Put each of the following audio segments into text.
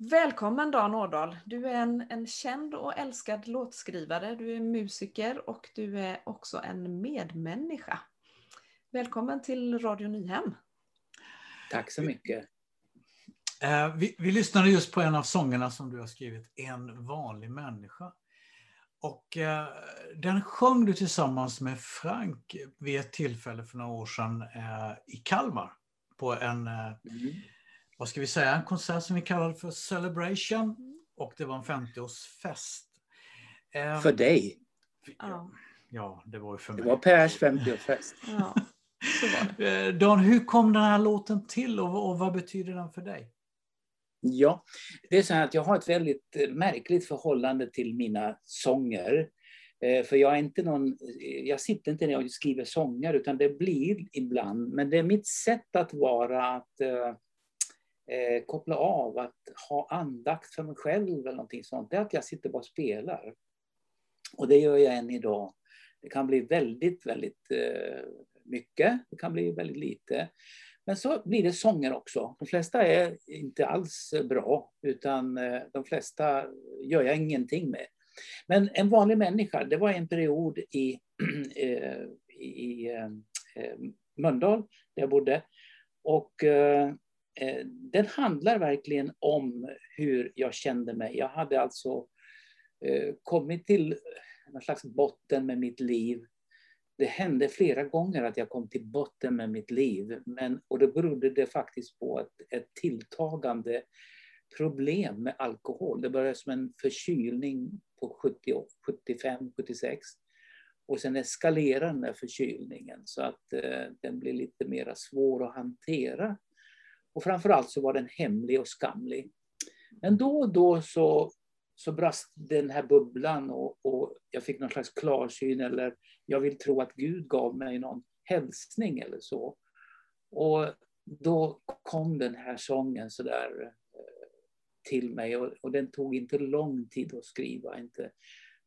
Välkommen Dan Årdal. Du är en, en känd och älskad låtskrivare, du är musiker och du är också en medmänniska. Välkommen till Radio Nyhem. Tack så mycket. Eh, vi, vi lyssnade just på en av sångerna som du har skrivit, En vanlig människa. Och eh, den sjöng du tillsammans med Frank vid ett tillfälle för några år sedan eh, i Kalmar. På en, eh, mm. Vad ska vi säga, en konsert som vi kallade för Celebration. Och det var en 50-årsfest. Eh, för dig? Ja, ja, det var ju för mig. Det var Pers 50-årsfest. ja, eh, Dan, hur kom den här låten till och, och vad betyder den för dig? Ja, det är så här att jag har ett väldigt eh, märkligt förhållande till mina sånger. Eh, för jag är inte någon, jag sitter inte ner och skriver sånger utan det blir ibland, men det är mitt sätt att vara att eh, koppla av, att ha andakt för mig själv eller någonting sånt. Det är att jag sitter bara och spelar. Och det gör jag än idag. Det kan bli väldigt, väldigt eh, mycket, det kan bli väldigt lite. Men så blir det sånger också. De flesta är inte alls bra, utan eh, de flesta gör jag ingenting med. Men en vanlig människa, det var en period i, eh, i eh, eh, Mölndal, där jag bodde. Och eh, Eh, den handlar verkligen om hur jag kände mig. Jag hade alltså eh, kommit till någon slags botten med mitt liv det hände flera gånger att jag kom till botten med mitt liv. Men, och det berodde det faktiskt på ett, ett tilltagande problem med alkohol. Det började som en förkylning på 70, 75, 76. Och sen eskalerade den där förkylningen så att eh, den blev lite mer svår att hantera. Och framförallt så var den hemlig och skamlig. Men då och då så så brast den här bubblan och, och, jag fick någon slags klarsyn eller jag vill tro att Gud gav mig någon hälsning eller så. Och då kom den här sången så där eh, till mig och, och, den tog inte lång tid att skriva. Inte.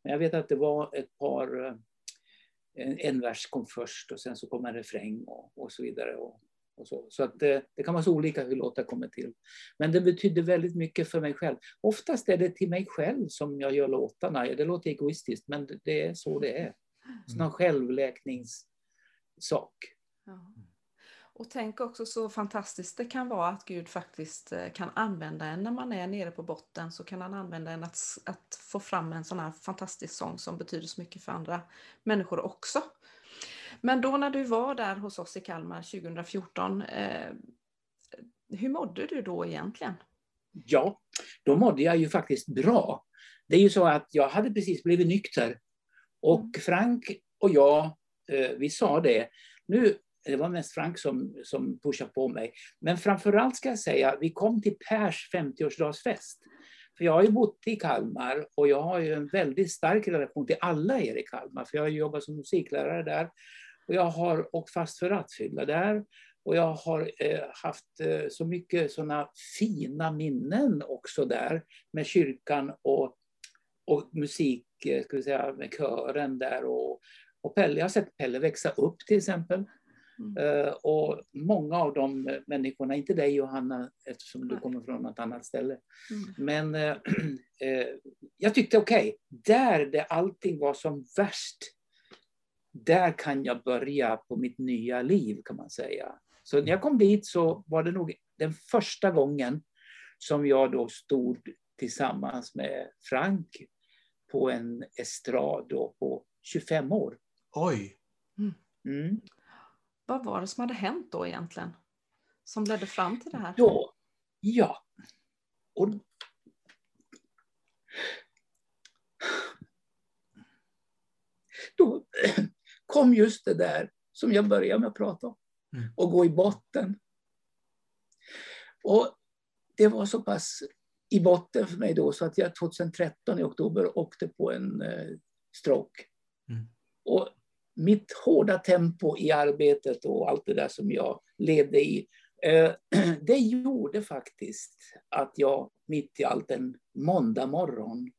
Men jag vet att det var ett par, eh, en, en vers kom först och sen så kom en refräng och, och så vidare. Och, och så så att det, det, kan vara så olika hur låtar kommer till. Men det betydde väldigt mycket för mig själv. Oftast är det till mig själv som jag gör låtarna. Det låter egoistiskt, men det är så det är. Sån mm. självläkningssak. Ja. Och tänk också så fantastiskt det kan vara att Gud faktiskt eh, kan använda en när man är nere på botten så kan han använda en att, att få fram en sån här fantastisk sång som betyder så mycket för andra människor också. Men då när du var där hos oss i Kalmar 2014, eh, hur mådde du då egentligen? Ja, då mådde jag ju faktiskt bra. Det är ju så att jag hade precis blivit nykter. Och mm. Frank och jag, eh, vi sa det. Nu, det var mest Frank som, som pushade på mig. Men framförallt ska jag säga, vi kom till Pers 50-årsdagsfest. För jag har ju bott i Kalmar och jag har ju en väldigt stark relation till alla er i Kalmar. För jag har jobbat som musiklärare där. Och jag har åkt fast för rattfylla där. Och jag har eh, haft eh, så mycket sådana fina minnen också där med kyrkan och, och musik, eh, ska vi säga, med kören där. Och, och Pelle, jag har sett Pelle växa upp till exempel. Mm. Uh, och många av de människorna, inte dig Johanna, eftersom du kommer från något annat ställe. Mm. Men uh, uh, jag tyckte okej, okay, där det allting var som värst, där kan jag börja på mitt nya liv kan man säga. Så när jag kom dit så var det nog den första gången som jag då stod tillsammans med Frank på en estrad då på 25 år. Oj! Mm. Mm. Vad var det som hade hänt då egentligen? Som ledde fram till det här? Då, ja. Och då kom just det där som jag började med att prata om. Mm. Och gå i botten. Och det var så pass i botten för mig då så att jag 2013 i oktober åkte på en eh, stroke. Mm. Och mitt hårda tempo i arbetet och allt det där som jag levde i, eh, det gjorde faktiskt att jag mitt i allt en måndag morgon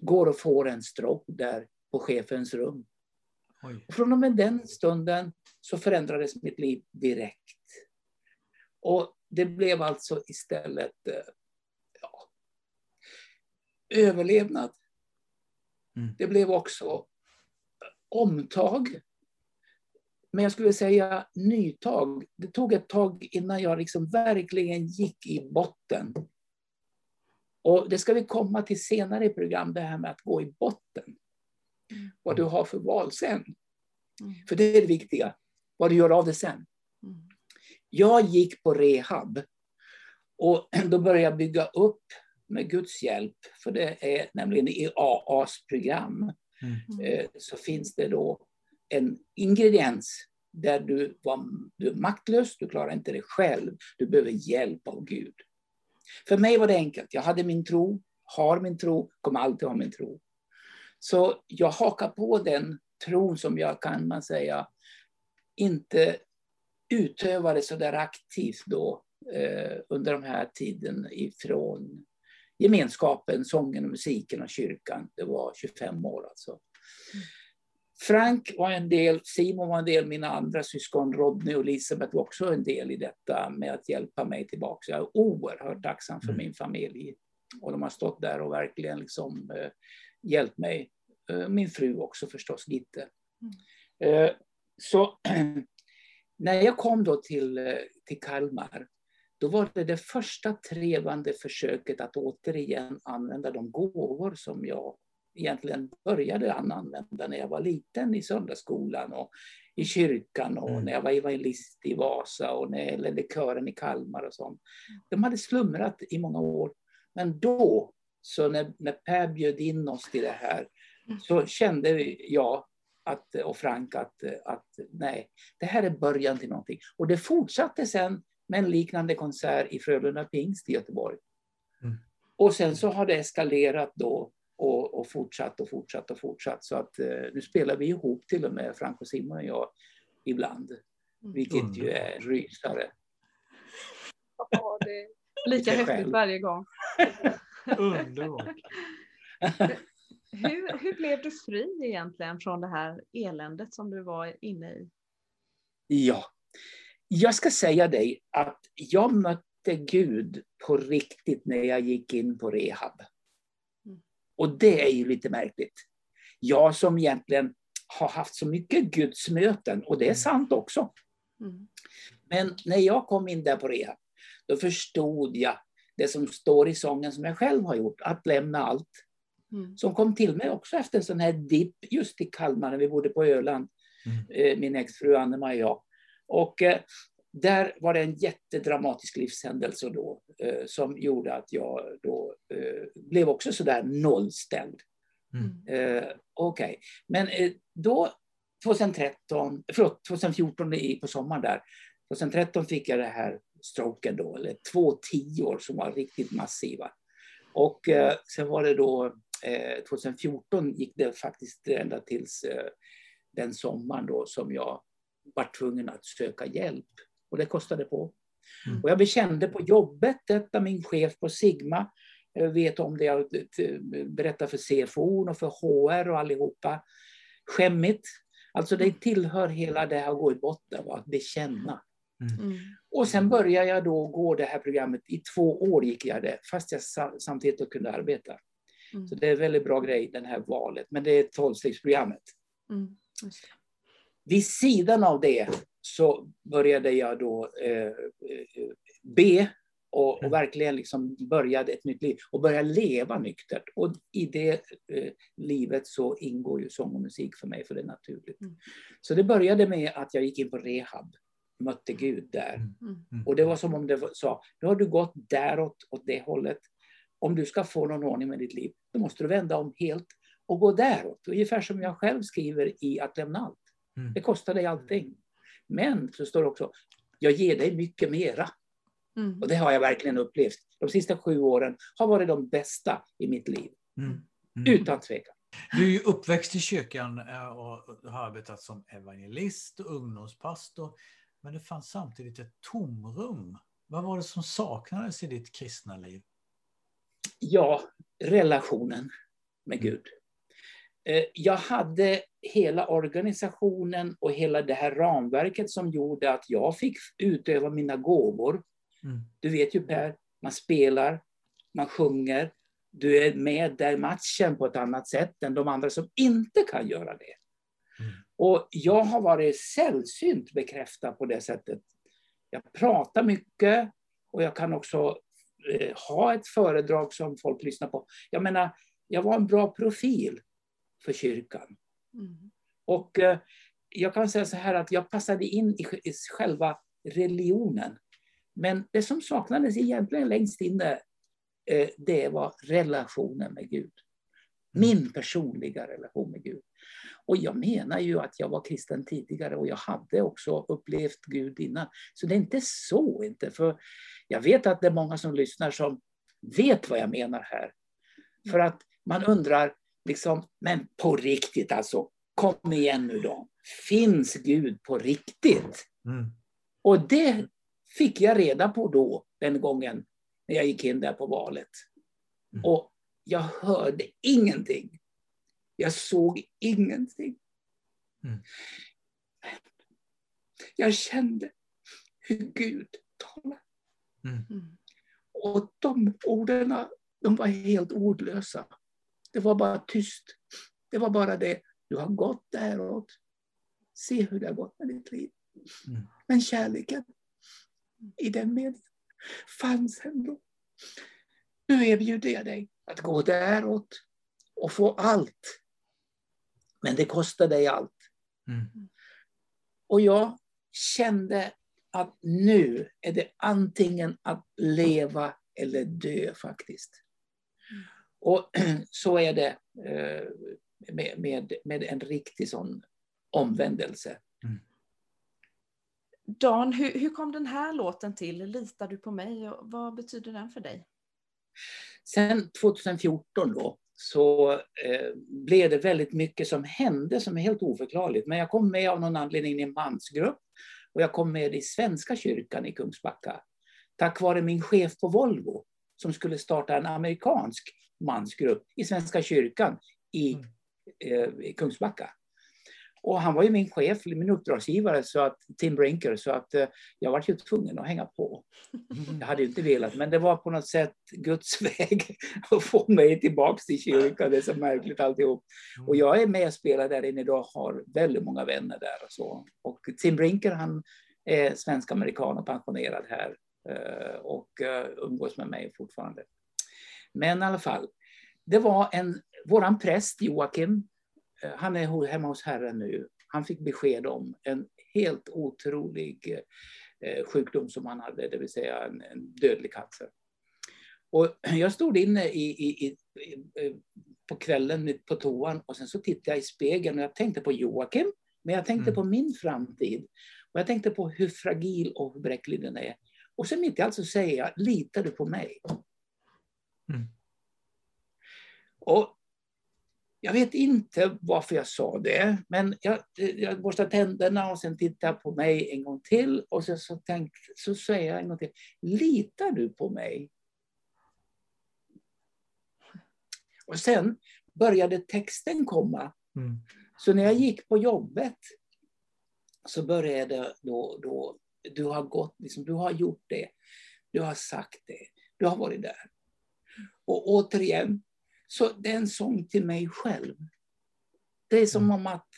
går och får en stroke där på chefens rum. Och från och med den stunden så förändrades mitt liv direkt. Och det blev alltså istället, eh, ja, överlevnad. Mm. Det blev också omtag. Men jag skulle säga nytag. Det tog ett tag innan jag liksom verkligen gick i botten. Och det ska vi komma till senare i program, det här med att gå i botten. Mm. Vad du har för val sen. Mm. För det är det viktiga. Vad du gör av det sen. Mm. Jag gick på rehab. Och då började jag bygga upp med Guds hjälp. För det är nämligen i AAs program. Mm. Eh, så finns det då en ingrediens där du, var, du är maktlös, du klarar inte det själv, du behöver hjälp av Gud. För mig var det enkelt. Jag hade min tro, har min tro, kommer alltid ha min tro. Så jag hakar på den tron som jag kan man säga inte utövade så där aktivt då eh, under de här tiden ifrån gemenskapen, sången och musiken och kyrkan. Det var 25 år alltså. Frank var en del, Simon var en del, mina andra syskon Rodney och Elisabeth var också en del i detta med att hjälpa mig tillbaka. Jag är oerhört tacksam för Mm. min familj. Och de har stått där och verkligen liksom, eh, hjälpt mig. Eh, min fru också förstås, Gitte. Eh, så när jag kom då till, eh, till Kalmar, då var det det första trevande försöket att återigen använda de gåvor som jag egentligen började använda när jag var liten i söndagsskolan och i kyrkan och Mm. när jag var evangelist i Vasa och när jag ledde kören i Kalmar och sånt. De hade slumrat i många år. Men då, så när, när Per bjöd in oss till det här, så kände jag att, och Frank att, att nej, det här är början till någonting. Och det fortsatte sen med en liknande konsert i Frölunda Pingst i Göteborg. Mm. Och sen så har det eskalerat då och, och fortsatt och fortsatt och fortsatt. Så att eh, nu spelar vi ihop till och med, Frank och Simon och jag, ibland. Vilket ju är rysare. Ja, det är lika häftigt varje gång. Underbart. Hur, hur blev du fri egentligen från det här eländet som du var inne i? Ja. Jag ska säga dig att jag mötte Gud på riktigt när jag gick in på rehab. Mm. Och det är ju lite märkligt. Jag som egentligen har haft så mycket gudsmöten, och det är sant också. Mm. Men när jag kom in där på rehab, då förstod jag det som står i sången som jag själv har gjort, att lämna allt. Mm. Som kom till mig också efter en sån här dipp just i Kalmar när vi bodde på Öland, Mm. eh, min exfru Anna-Maja och jag. Och eh, där var det en jättedramatisk livshändelse då, eh, som gjorde att jag då eh, blev också sådär nollställd. Mm. Eh, Okej, men eh, då 2013, förlåt, 2014 i, på sommaren där, 2013 fick jag det här stroken då, eller två tior som var riktigt massiva. Och eh, sen var det då, 2014 gick det faktiskt ända tills eh, den sommaren då som jag var tvungen att söka hjälp. Och det kostade på. Mm. Och jag bekände på jobbet, detta min chef på Sigma, jag vet om det, jag berättar för CFO och för HR och allihopa. Skämmigt. Alltså det tillhör hela det här att gå i botten, va? att bekänna. Mm. Och sen började jag då gå det här programmet, i två år gick jag det, fast jag sa- samtidigt kunde arbeta. Mm. Så det är en väldigt bra grej, det här valet. Men det är tolvstegsprogrammet. Mm. Vid sidan av det så började jag då eh, eh, be och, och verkligen liksom började ett nytt liv och börja leva nyktert. Och i det eh, livet så ingår ju sång och musik för mig, för det är naturligt. Mm. Så det började med att jag gick in på rehab, mötte Gud där. Mm. Och det var som om det var- sa, nu har du gått däråt, åt det hållet. Om du ska få någon ordning med ditt liv, då måste du vända om helt och gå däråt. Ungefär som jag själv skriver i Att lämna allt. Mm. Det kostar dig allting. Men så står det också, jag ger dig mycket mera. Mm. Och det har jag verkligen upplevt. De sista sju åren har varit de bästa i mitt liv. Mm. Mm. Utan tvekan. Du är ju uppväxt i kyrkan eh, och har arbetat som evangelist och ungdomspastor. Men det fanns samtidigt ett tomrum. Vad var det som saknades i ditt kristna liv? Ja, relationen med Gud. Eh, Jag hade hela organisationen och hela det här ramverket som gjorde att jag fick utöva mina gåvor. Mm. Du vet ju Per, man spelar, man sjunger, Du är med där i matchen på ett annat sätt än de andra som inte kan göra det. Mm. Och jag har varit sällsynt bekräftad på det sättet. Jag pratar mycket och jag kan också ha ett föredrag som folk lyssnar på. Jag menar, jag var en bra profil för kyrkan. Mm. Och eh, jag kan säga så här att jag passade in i, själva religionen. Men det som saknades egentligen längst inne, eh, det var relationen med Gud. Min personliga relation med Gud. Och jag menar ju att jag var kristen tidigare och jag hade också upplevt Gud innan. Så det är inte så inte. För jag vet att det är många som lyssnar som vet vad jag menar här. För att man undrar, liksom, men på riktigt alltså, kom igen nu då. Finns Gud på riktigt? Mm. Och det fick jag reda på då, den gången när jag gick in där på valet. Mm. Och jag hörde ingenting. Jag såg ingenting. Mm. Jag kände hur Gud talade. Mm. mm. Och de orden, de var helt ordlösa. Det var bara tyst. Det var bara det, du har gått däråt. Se hur det har gått med ditt liv. Mm. Men kärleken i den meningen fanns ändå. Nu erbjuder jag dig att gå däråt och få allt. Men det kostar dig allt. Mm. Och jag kände att nu är det antingen att leva eller dö faktiskt. Och så är det eh, med, med, med en riktig sån omvändelse. Mm. Dan, hur, hur kom den här låten till? Litar du på mig? Och vad betyder den för dig? Sen 2014 då, så eh, blev det väldigt mycket som hände som är helt oförklarligt. Men jag kom med av någon anledning i en mansgrupp och jag kom med i Svenska kyrkan i Kungsbacka. Tack vare min chef på Volvo som skulle starta en amerikansk mansgrupp i Svenska kyrkan i, mm. eh, i Kungsbacka. Och han var ju min chef, min uppdragsgivare, så att, Tim Brinker, så att eh, jag var ju tvungen att hänga på. Mm. Jag hade ju inte velat, men det var på något sätt Guds väg att få mig tillbaka till kyrkan. Det är så märkligt alltihop. Och mm. jag är med och spelar där inne idag, har väldigt många vänner där och så. Och Tim Brinker, han är svensk-amerikan och pensionerad här eh, och eh, umgås med mig fortfarande. Men i alla fall, det var en, våran präst Joakim, han är hemma hos Herren nu. Han fick besked om en helt otrolig eh, sjukdom som han hade, det vill säga en, en dödlig cancer. Och jag stod inne i, i, i, på kvällen på toan och sen så tittade jag i spegeln och jag tänkte på Joakim, men jag tänkte mm. på min framtid. Och jag tänkte på hur fragil och hur bräcklig den är. Och sen mitt i allt så säger jag, litar du på mig? Mm. Och jag vet inte varför jag sa det, men jag, jag borstade tänderna och sen tittade på mig en gång till och sen så, tänk, så säger jag en gång till. Litar du på mig? Och sen började texten komma. Mm. Så när jag gick på jobbet så började då, då du har gått, liksom, du har gjort det, du har sagt det, du har varit där. Och återigen, så det är en sång till mig själv. Det är som mm. om att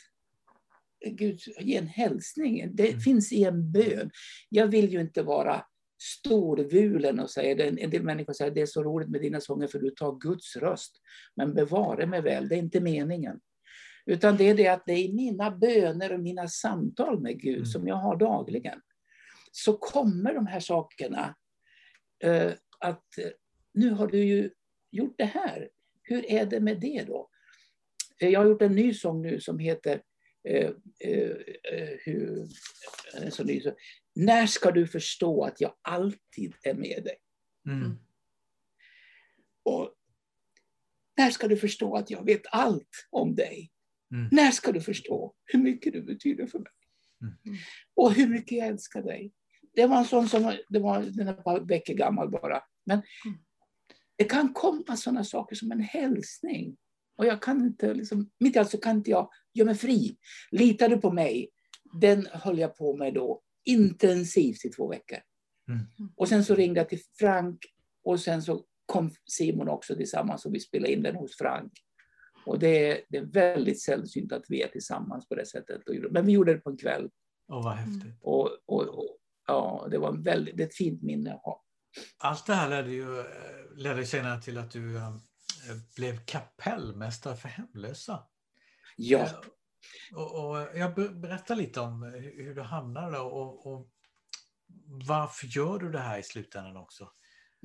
Gud ger en hälsning. Det mm. finns i en bön. Jag vill ju inte vara storvulen och säga, en del människor säger det är så roligt med dina sånger för du tar Guds röst. Men bevare mig väl, det är inte meningen. Utan det är det att det är mina böner och mina samtal med Gud mm. som jag har dagligen. Så kommer de här sakerna eh, att nu har du ju gjort det här. Hur är det med det då? Eh, jag har gjort en ny sång nu som heter eh, eh, eh hur, eh, så ny, så, När ska du förstå att jag alltid är med dig? Mm. Och när ska du förstå att jag vet allt om dig? Mm. När ska du förstå hur mycket du betyder för mig? Mm. Och hur mycket jag älskar dig. Det var en sån som det var, den är ett par veckor gammal bara. Men mm. Det kan komma sådana saker som en hälsning. Och jag kan inte, liksom, mitt i allt så kan inte jag göra mig fri. Litar du på mig? Den höll jag på med då intensivt i två veckor. Mm. Och sen så ringde jag till Frank och sen så kom Simon också tillsammans och vi spelade in den hos Frank. Och det är, det är väldigt sällsynt att vi är tillsammans på det sättet. Men vi gjorde det på en kväll. Åh, vad häftigt. Och, och, och, ja, det var en väldigt, ett fint minne att ha. Allt det här ledde ju ledde senare till att du äh, blev kapellmästare för hemlösa. Ja. Äh, och, och, jag berättar lite om hur du hamnade där och, och varför gör du det här i slutändan också?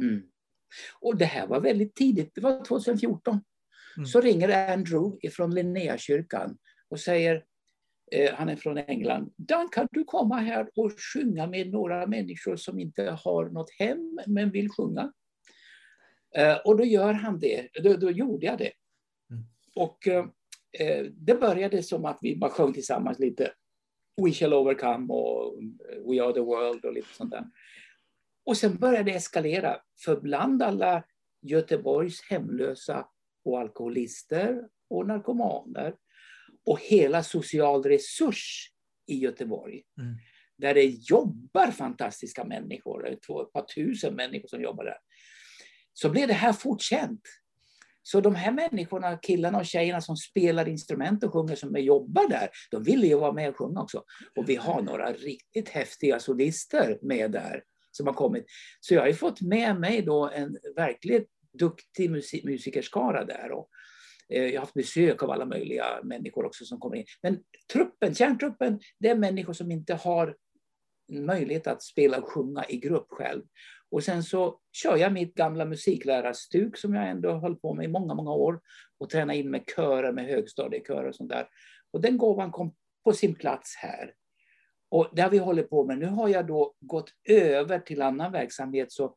Mm. Och det här var väldigt tidigt, det var 2014. Mm. Så ringer Andrew från Linnéakyrkan och säger, eh, han är från England, Dan kan du komma här och sjunga med några människor som inte har något hem men vill sjunga? Eh, och då gör han det, då, då gjorde jag det. Mm. Och eh, eh det började som att vi bara sjöng tillsammans lite We shall overcome och We are the world och lite sånt där. Och sen började det eskalera, för bland alla Göteborgs hemlösa och alkoholister och narkomaner och hela social resurs i Göteborg, mm. där det jobbar fantastiska människor, ett par tusen människor som jobbar där, så blev det här fortkänt. Så de här människorna, killarna och tjejerna som spelar instrument och sjunger, som jobbar där, de ville ju vara med och sjunga också. Och vi har några riktigt häftiga solister med där som har kommit. Så jag har ju fått med mig då en verkligt duktig musik musikerskara där. Och, Eh, jag har haft besök av alla möjliga människor också som kommer in. Men truppen, kärntruppen, det är människor som inte har möjlighet att spela och sjunga i grupp själv. Och sen så kör jag mitt gamla musiklärarstug som jag ändå höll på med i många, många år och träna in med körer, med högstadiekörer och sånt där. Och den gåvan kom på sin plats här. Och det har vi hållit på med. Nu har jag då gått över till annan verksamhet. Så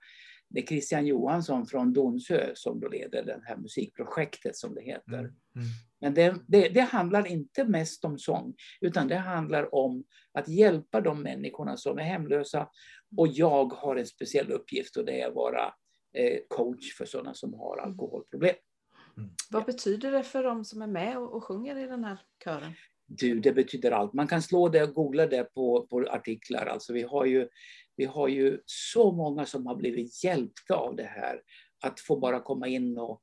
det är Christian Johansson från Donsö som då leder det här musikprojektet som det heter. Mm. Mm. Men det, det, det, handlar inte mest om sång, utan det handlar om att hjälpa de människorna som är hemlösa. Och jag har en speciell uppgift och det är att vara eh, coach för sådana som har mm. alkoholproblem. Mm. Vad betyder det för de som är med och, och sjunger i den här kören? Du, det betyder allt. Man kan slå det och googla det på, på artiklar. Alltså vi, har ju, vi har ju så många som har blivit hjälpta av det här. Att få bara komma in och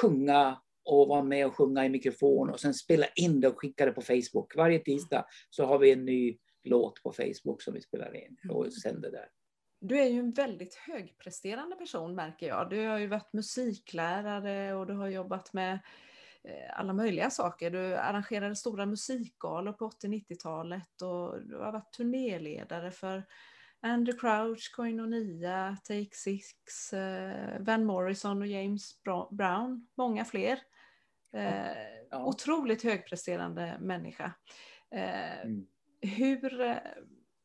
sjunga och vara med och sjunga i mikrofon och sen spela in det och skicka det på Facebook. Varje tisdag så har vi en ny låt på Facebook som vi spelar in och sänder där. Du är ju en väldigt högpresterande person märker jag. Du har ju varit musiklärare och du har jobbat med Eh, alla möjliga saker. Du arrangerade stora musikgalor på 80-90-talet och du har varit turnéledare för Andy Crouch, Koinonia, Take Six, eh, Van Morrison och James Brown. Många fler. Eh, ja. Otroligt högpresterande människa. Mm. Hur,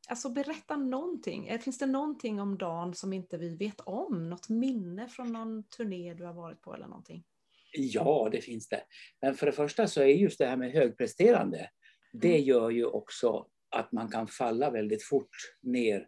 alltså berätta någonting. Finns det någonting om dagen som inte vi vet om? Något minne från någon turné du har varit på eller någonting? Ja, det finns det. Men för det första så är just det här med högpresterande, det mm. gör ju också att man kan falla väldigt fort ner eh,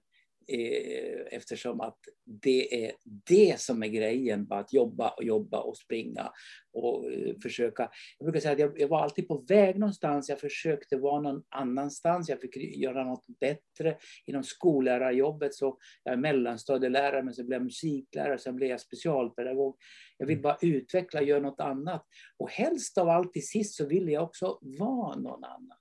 eftersom att det är det som är grejen, bara att jobba och jobba och springa och eh, försöka. Jag brukar säga att jag, jag, var alltid på väg någonstans, jag försökte vara någon annanstans, jag fick göra något bättre. Inom skollärarjobbet så jag är mellanstadielärare, men så blev jag musiklärare, sen blev jag specialpedagog. Jag vill mm. bara utveckla, göra något annat. Och helst av allt till sist så vill jag också vara någon annan.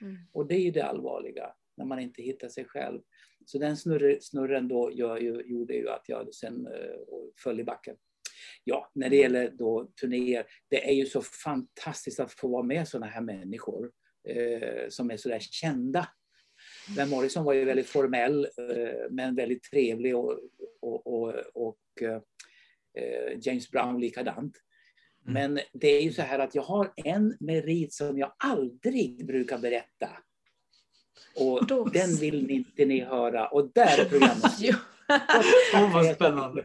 Mm. Och det är ju det allvarliga, när man inte hittar sig själv. Så den snurr, snurren då gör, gjorde ju att jag sen uh, föll i backen. Ja, när det gäller då turnéer, det är ju så fantastiskt att få vara med sådana här människor uh, som är sådär kända. Ben Morrison var ju väldigt formell, uh, men väldigt trevlig och, och, och, och James Brown likadant. Mm. Men det är ju så här att jag har en merit som jag aldrig brukar berätta. Och Då... den vill ni inte ni höra. Och där är programmet Åh, vad spännande.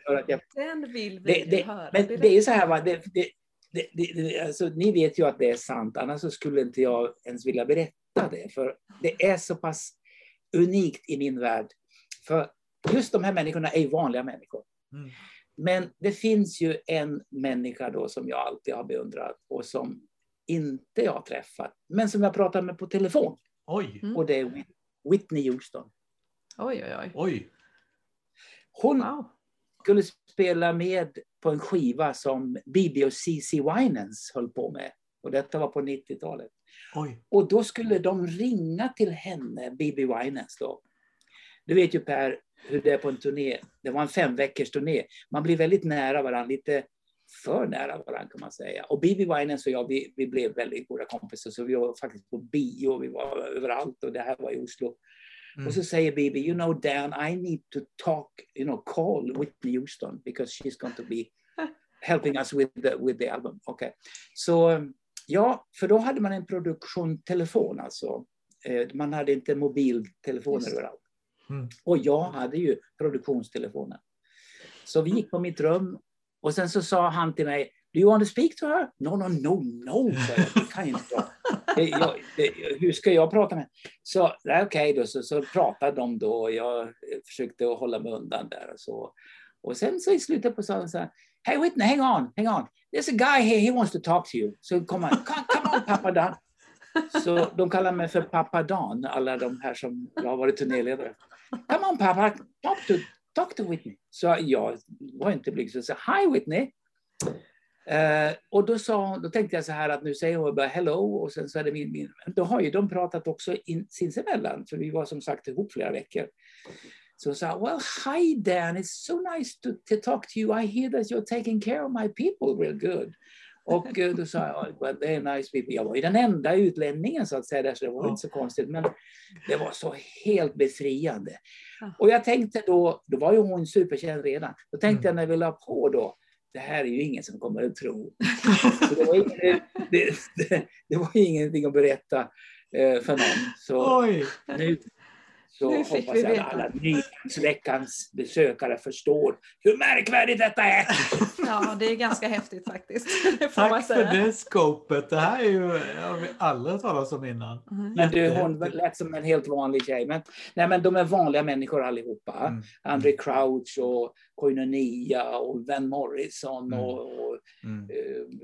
Den vill vi det, det, höra. Men det är så här, va? Det, det, det, det, alltså, ni vet ju att det är sant, annars skulle inte jag ens vilja berätta det. För det är så pass unikt i min värld. För just de här människorna är ju vanliga människor. Mm. Men det finns ju en människa då som jag alltid har beundrat och som inte jag har träffat, men som jag pratar med på telefon. Oj. Mm. Och det är Whitney Houston. Oj, oj, oj. oj. Hon, wow. skulle spela med på en skiva som Bibi och CC Winans höll på med. Och detta var på 90-talet. Och då skulle de ringa till henne, Bibi Winans då. Du vet ju Per, hur det är på en turné. Det var en fem veckors turné. Man blir väldigt nära varandra, lite för nära varandra kan man säga. Och Bibi Winans och jag, vi, vi blev väldigt goda kompisar. Så vi var faktiskt på bio, vi var överallt och det här var i Oslo. Mm. Och så säger Bibi, you know Dan, I need to talk, you know, call Whitney Houston because she's going to be helping us with the, with the album. Okay. Så ja, för då hade man en produktiontelefon alltså. Eh, man hade inte mobiltelefoner överallt. Mm. Och jag hade ju produktionstelefonen. Så vi gick på mitt rum och sen så sa han till mig, Do you want to speak to her? No, no, no, no, jag. Det kan inte jag. hur ska jag prata med Så okej okay då, så, så pratade de då och jag försökte hålla mig undan där och så. Och sen så i slutet på sa så här, Hey Whitney, hang on, hang on. There's a guy here, he wants to talk to you. So come on, come, come on Papa Dan. Så de kallar mig för Pappa Dan, alla de här som jag har varit turnéledare. Come on pappa, talk to, talk to Whitney. Så jag var inte blyg, Så Hi Whitney. Uh, och då, sa, då tänkte jag så här att nu säger hon bara hello och sen så är det min, min. Då har ju de pratat också in, sinsemellan, för vi var som sagt ihop flera veckor. Så hon sa, well hi Dan, it's so nice to, to talk to you. I hear that you're taking care of my people real good. Och eh, då sa jag, oh, well, they're nice people. Jag var ju den enda utlänningen så att säga, där, så det var inte så konstigt. Men det var så helt befriande. Och jag tänkte då, då var ju hon superkänd redan. Då tänkte jag när vi la på då, det här är ju ingen som kommer att tro. Det, var ingen, det, det, det var ingenting att berätta eh, för någon. Så Oj. nu så nu hoppas jag att alla Nyhetsveckans besökare förstår hur märkvärdigt detta är. Ja, det är ganska häftigt faktiskt. Tack för det skopet. Det här är ju, har vi aldrig talat om innan. Mm. Men du, hon lät som en helt vanlig tjej. Men, nej, men de är vanliga människor allihopa. Mm. Andre Crouch och Koinonia och Van Morrison mm. och, och mm. uh,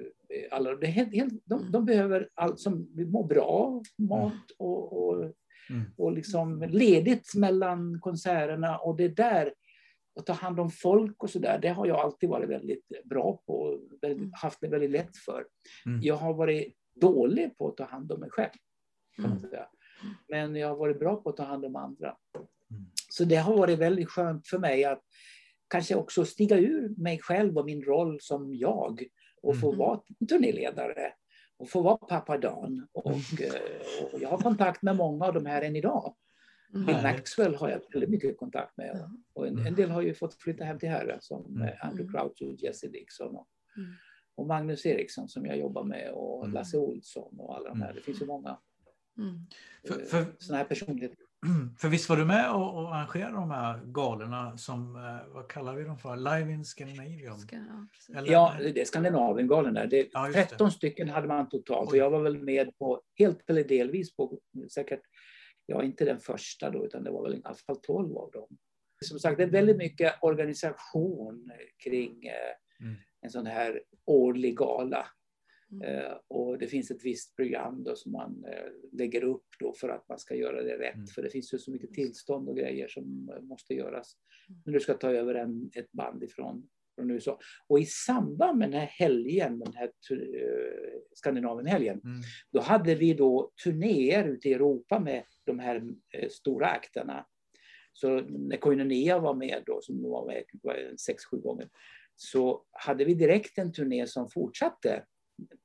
alla. Det helt, helt, de, de behöver allt som mår bra, mat och, och Mm. Och liksom ledigt mellan konserterna och det där, att ta hand om folk och sådär, det har jag alltid varit väldigt bra på och väldigt, haft det väldigt lätt för. Mm. Jag har varit dålig på att ta hand om mig själv. Mm. Men jag har varit bra på att ta hand om andra. Mm. Så det har varit väldigt skönt för mig att kanske också stiga ur mig själv och min roll som jag och få mm. vara turnéledare och få vara pappa Dan. Och, mm. eh, och, jag har kontakt med många av de här än idag. Mm. Bill Maxwell har jag väldigt mycket kontakt med. Och en, en del har ju fått flytta hem till Herre som mm. Eh, Andrew Crouch och Jesse Dixon. Och, mm. och, Magnus Eriksson som jag jobbar med och mm. Lasse Olsson och alla de här. Det finns ju många mm. för, för, sådana här personligheter. För visst var du med och, och arrangerade de här galorna som, eh, vad kallar vi dem för? Live in Scandinavium? ja, ja, det är Skandinaviengalorna. Det, ja, 13 det. stycken hade man totalt och jag var väl med på, helt eller delvis på säkert, ja inte den första då, utan det var väl i alla fall 12 av dem. Som sagt, det är väldigt mycket organisation kring eh, mm. en sån här årlig gala. Mm. Eh, och det finns ett visst program då som man eh, lägger upp då för att man ska göra det rätt. Mm. För det finns ju så mycket tillstånd och grejer som eh, måste göras mm. när du ska ta över en, ett band ifrån från USA. Och i samband med den här helgen, den här uh, Skandinavienhelgen, mm. då hade vi då turnéer ute i Europa med de här uh, stora akterna. Så när Koinonia var med då, som var med sex, sju gånger, så hade vi direkt en turné som fortsatte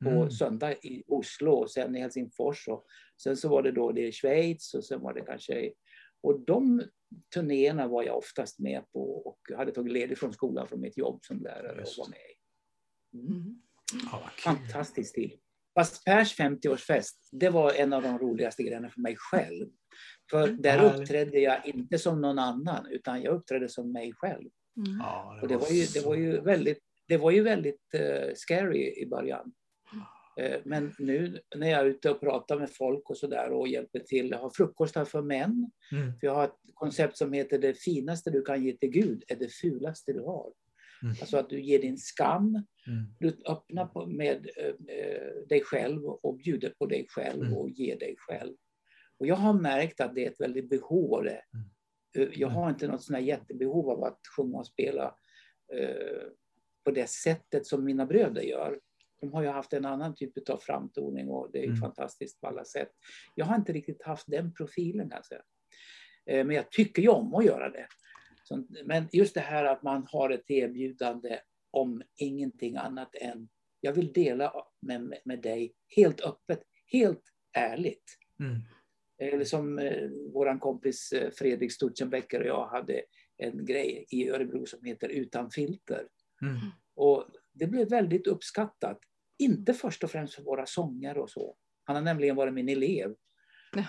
på mm. söndag i Oslo och sen i Helsingfors. Och sen så var det då det i Schweiz och sen var det kanske... Och de turnéerna var jag oftast med på och hade tagit ledigt från skolan från mitt jobb som lärare Just. och var med i. Mm. Mm. Ja, Fantastisk tid. Fast Pers 50-årsfest, det var en av de roligaste grejerna för mig själv. För där uppträdde jag inte som någon annan, utan jag uppträdde som mig själv. Mm. Ja, det, och det, var, ju, det var ju väldigt, det var ju väldigt uh, scary i början. Eh, men nu när jag är ute och pratar med folk och sådär och hjälper till, jag har frukostar för män. Mm. För jag har ett koncept som heter det finaste du kan ge till Gud är det fulaste du har. Mm. Alltså att du ger din skam, mm. du öppnar med äh, dig själv och bjuder på dig själv mm. och ger dig själv. Och jag har märkt att det är ett väldigt behov av det. Mm. Jag har inte något sånt jättebehov av att sjunga och spela eh, på det sättet som mina bröder gör. De har ju haft en annan typ av framtoning och det är mm. fantastiskt på alla sätt. Jag har inte riktigt haft den profilen kanske. Eh, men jag tycker ju om att göra det. Men just det här att man har ett erbjudande om ingenting annat än jag vill dela med, med dig helt öppet, helt ärligt. Mm. Eller som eh, vår kompis eh, Fredrik Stutzenbecker och jag hade en grej i Örebro som heter Utan filter. Mm. Och det blev väldigt uppskattat. Inte först och främst för våra sånger och så. Han har nämligen varit min elev.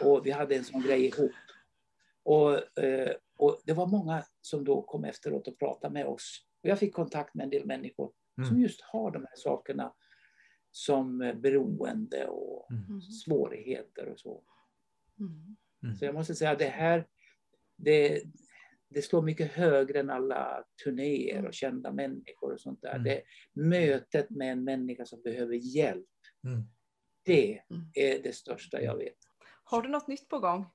Och vi hade en sån grej ihop. Och, eh, och det var många som då kom efteråt och pratade med oss. Och jag fick kontakt med en del människor mm. som just har de här sakerna som beroende och mm. svårigheter och så. Mm. mm. Så jag måste säga att det här, det, det slår mycket högre än alla turnéer och kända människor och sånt där. Mm. Det mötet med en människa som behöver hjälp. Mm. Det mm. är det största jag vet. Har du något nytt på gång?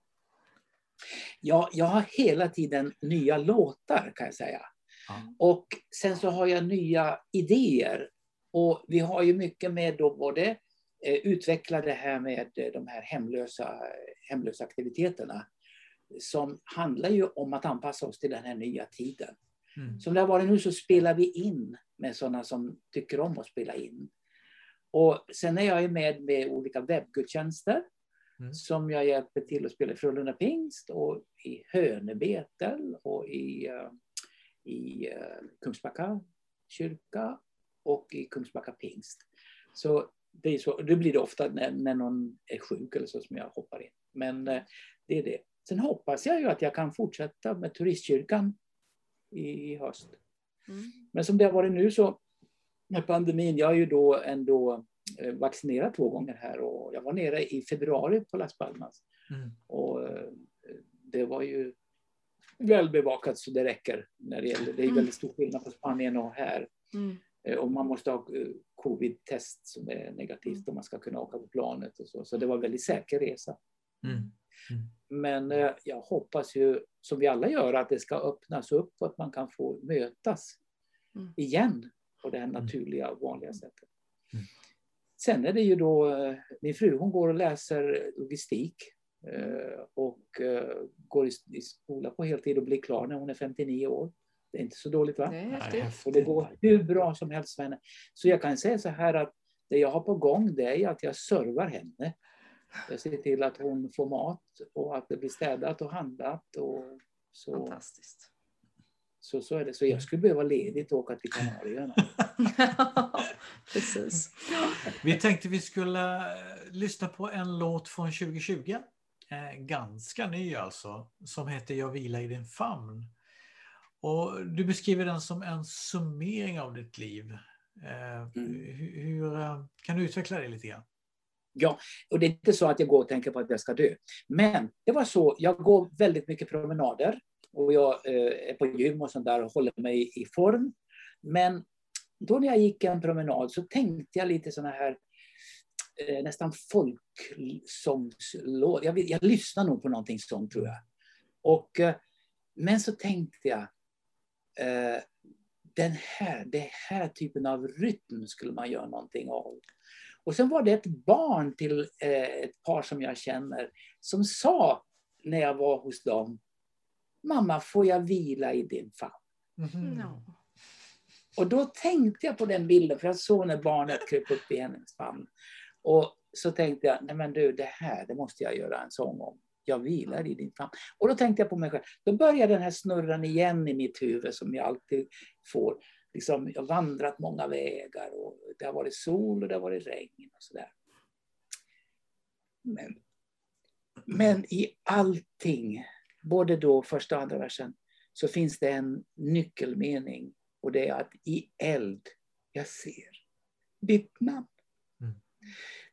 Ja, jag har hela tiden nya låtar kan jag säga. Mm. Och sen så har jag nya idéer. Och vi har ju mycket med då både eh, utveckla det här med de här hemlösa, hemlösa aktiviteterna som handlar ju om att anpassa oss till den här nya tiden. Mm. Som det har varit nu så spelar vi in med sådana som tycker om att spela in. Och sen är jag med med olika webbgudstjänster mm. som jag hjälper till att spela i Frölunda Pingst och i Hönebetel och i, uh, i uh, Kungsbacka kyrka och i Kungsbacka Pingst. Så det, är så, det blir det ofta när, när någon är sjuk eller så som jag hoppar in. Men uh, det är det. Sen hoppas jag ju att jag kan fortsätta med turistkyrkan i höst. Mm. Men som det har varit nu så med pandemin, jag är ju då ändå eh, vaccinerad två gånger här och jag var nere i februari på Las Palmas. Mm. Och eh, det var ju väl bevakat så det räcker. När det, gäller, det är väldigt stor skillnad på Spanien och här. Mm. Eh, och man måste ha covid-test som är negativt om man ska kunna åka på planet och så. Så det var en väldigt säker resa. Mm. Mm. Men eh, jag hoppas ju, som vi alla gör, att det ska öppnas upp och att man kan få mötas mm. igen på det här mm. naturliga, vanliga sättet. Mm. Sen är det ju då, eh, min fru hon går och läser logistik eh, och går i skola på heltid och blir klar när hon är 59 år. Det är inte så dåligt va? Det är häftigt. Och det går hur bra som helst för henne. Så jag kan säga så här att det jag har på gång det är att jag servar henne. Jag ser till att hon får mat och att det blir städat och handlat. Och så. Fantastiskt. Så, så är det. Så jag skulle behöva ledigt och åka till Kanarieöarna. Precis. Vi tänkte vi skulle eh, lyssna på en låt från 2020. Eh, ganska ny alltså. Som heter Jag vilar i din famn. Och du beskriver den som en summering av ditt liv. Eh, mm. hur, hur, kan du utveckla det lite grann? Ja, och det är inte så att jag går och tänker på att jag ska dö. Men det var så, jag går väldigt mycket promenader och jag eh, är på gym och sånt där och håller mig i form. Men då när jag gick en promenad så tänkte jag lite såna här eh, nästan folksångslåt. Jag, jag lyssnar nog på någonting sånt tror jag. Och, eh, men så tänkte jag, eh, den här, den här typen av rytm skulle man göra någonting av. Och sen var det ett barn till eh, ett par som jag känner som sa när jag var hos dem, mamma får jag vila i din famn? Mm. No. Och då tänkte jag på den bilden, för jag såg när barnet kröp upp i hennes famn. Och så tänkte jag, nej men du, det här, det måste jag göra en sång om. Jag vilar i din famn. Och då tänkte jag på mig själv. Då börjar den här snurran igen i mitt huvud som jag alltid får liksom, jag har vandrat många vägar och det har varit sol och det har varit regn och sådär. Men, men i allting, både då första och andra versen, så finns det en nyckelmening och det är att i eld jag ser ditt namn. Mm.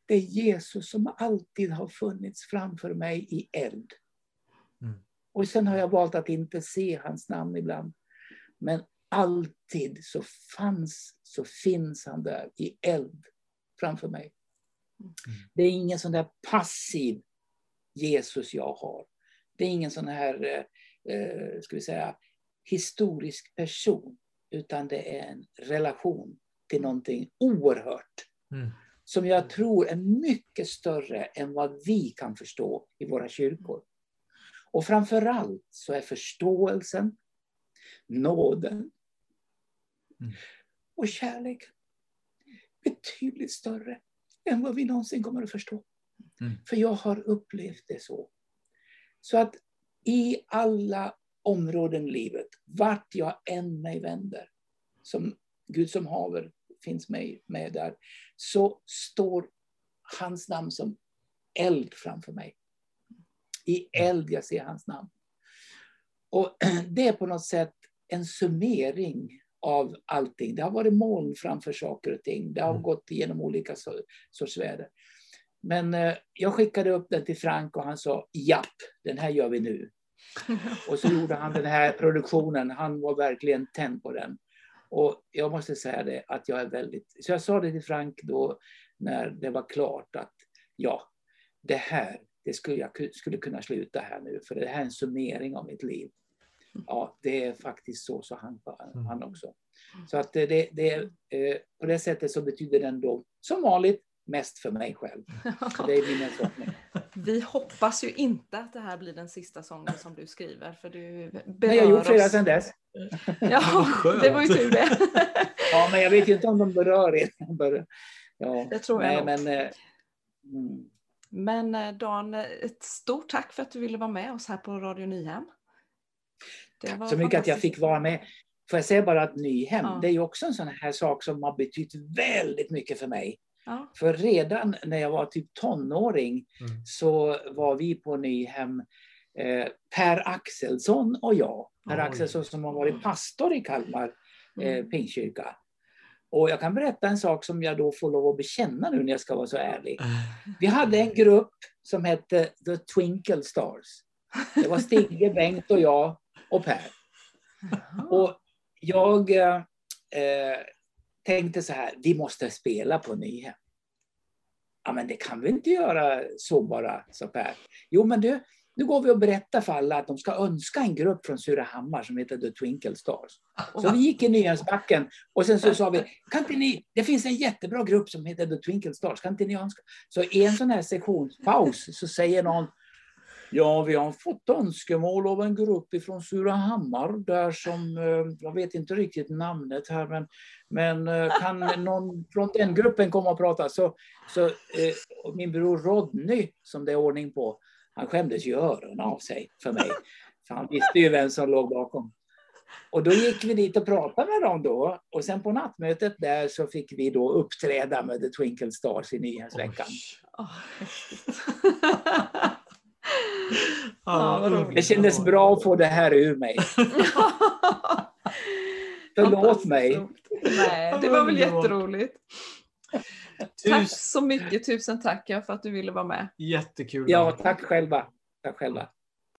Det är Jesus som alltid har funnits framför mig i eld. Mm. Och sen har jag valt att inte se hans namn ibland. Men alltid så fanns, så finns han där i eld framför mig. Mm. Det är ingen sån där passiv Jesus jag har. Det är ingen sån här, eh, eh, ska vi säga, historisk person. utan det är en relation till någonting oerhört. Mm. Som jag tror är mycket större än vad vi kan förstå i våra kyrkor. Och framförallt så är förståelsen, nåden Mm. och kärleken betydligt större än vad vi någonsin kommer att förstå. Mm. För jag har upplevt det så. Så att i alla områden i livet, vart jag än mig vänder, som Gud som haver finns med, med där, så står hans namn som eld framför mig. I eld jag ser hans namn. Och det är på något sätt en summering av allting. Det har varit moln framför saker och ting. Det har Mm. gått igenom olika so- sorts väder. Men eh, jag skickade upp den till Frank och han sa japp, den här gör vi nu. Och så gjorde han den här produktionen. Han var verkligen tänd på den. Och jag måste säga det att jag är väldigt... Så jag sa det till Frank då när det var klart att ja, det här, det skulle jag skulle kunna sluta här nu för det här är en summering av mitt liv. Ja, det är faktiskt så, så han, han också. Så att det, det, det, eh, på det sättet så betyder den då, som vanligt, mest för mig själv. Så det är min. Vi hoppas ju inte att det här blir den sista sången som du skriver, för du berör Men jag har gjort flera sedan dess. Ja, det var ju tur det. Ja, men jag vet ju inte om de berör er. Ja, Det tror jag nej, men, eh, mm. Men eh, Dan, ett stort tack för att du ville vara med oss här på Radio Nyhem. Det var så mycket att jag fick vara med. Får jag säga bara att Nyhem, Ja. det är ju också en sån här sak som har betytt väldigt mycket för mig. Ja. För redan när jag var typ tonåring Mm. så var vi på Nyhem, eh, Per Axelsson och jag. Per Oj. Axelsson som har varit pastor i Kalmar eh, Mm. Pingstkyrka. Och jag kan berätta en sak som jag då får lov att bekänna nu när jag ska vara så ärlig. Vi hade en grupp som hette The Twinkle Stars. Det var Stigge, Bengt och jag och Per. Och jag eh, eh, tänkte så här, vi måste spela på Nyhem. Ja, men det kan vi inte göra så bara, sa Per. Jo, men du, nu går vi och berättar för alla att de ska önska en grupp från Surahammar som heter The Twinkle Stars. Så vi gick i Nyhemsbacken och sen så sa vi, kan inte ni, det finns en jättebra grupp som heter The Twinkle Stars, kan inte ni önska? Så i en sån här sektionspaus så säger någon, ja vi har fått önskemål av en grupp ifrån Surahammar där som, eh, jag vet inte riktigt namnet här, men, men eh, kan någon från den gruppen komma och prata? Så, så eh, min bror Rodney, som det är ordning på, han skämdes ju öronen av sig för mig. För han visste ju vem som låg bakom. Och då gick vi dit och pratade med dem då. Och sen på nattmötet där så fick vi då uppträda med The Twinkle Stars i Nyhemsveckan. Oj. Ja. Det kändes bra att få det här ur mig. Förlåt mig. Nej, det var väl jätteroligt. Tack så mycket, tusen tack för att du ville vara med. jättekul. Ja, tack själva. Tack själva.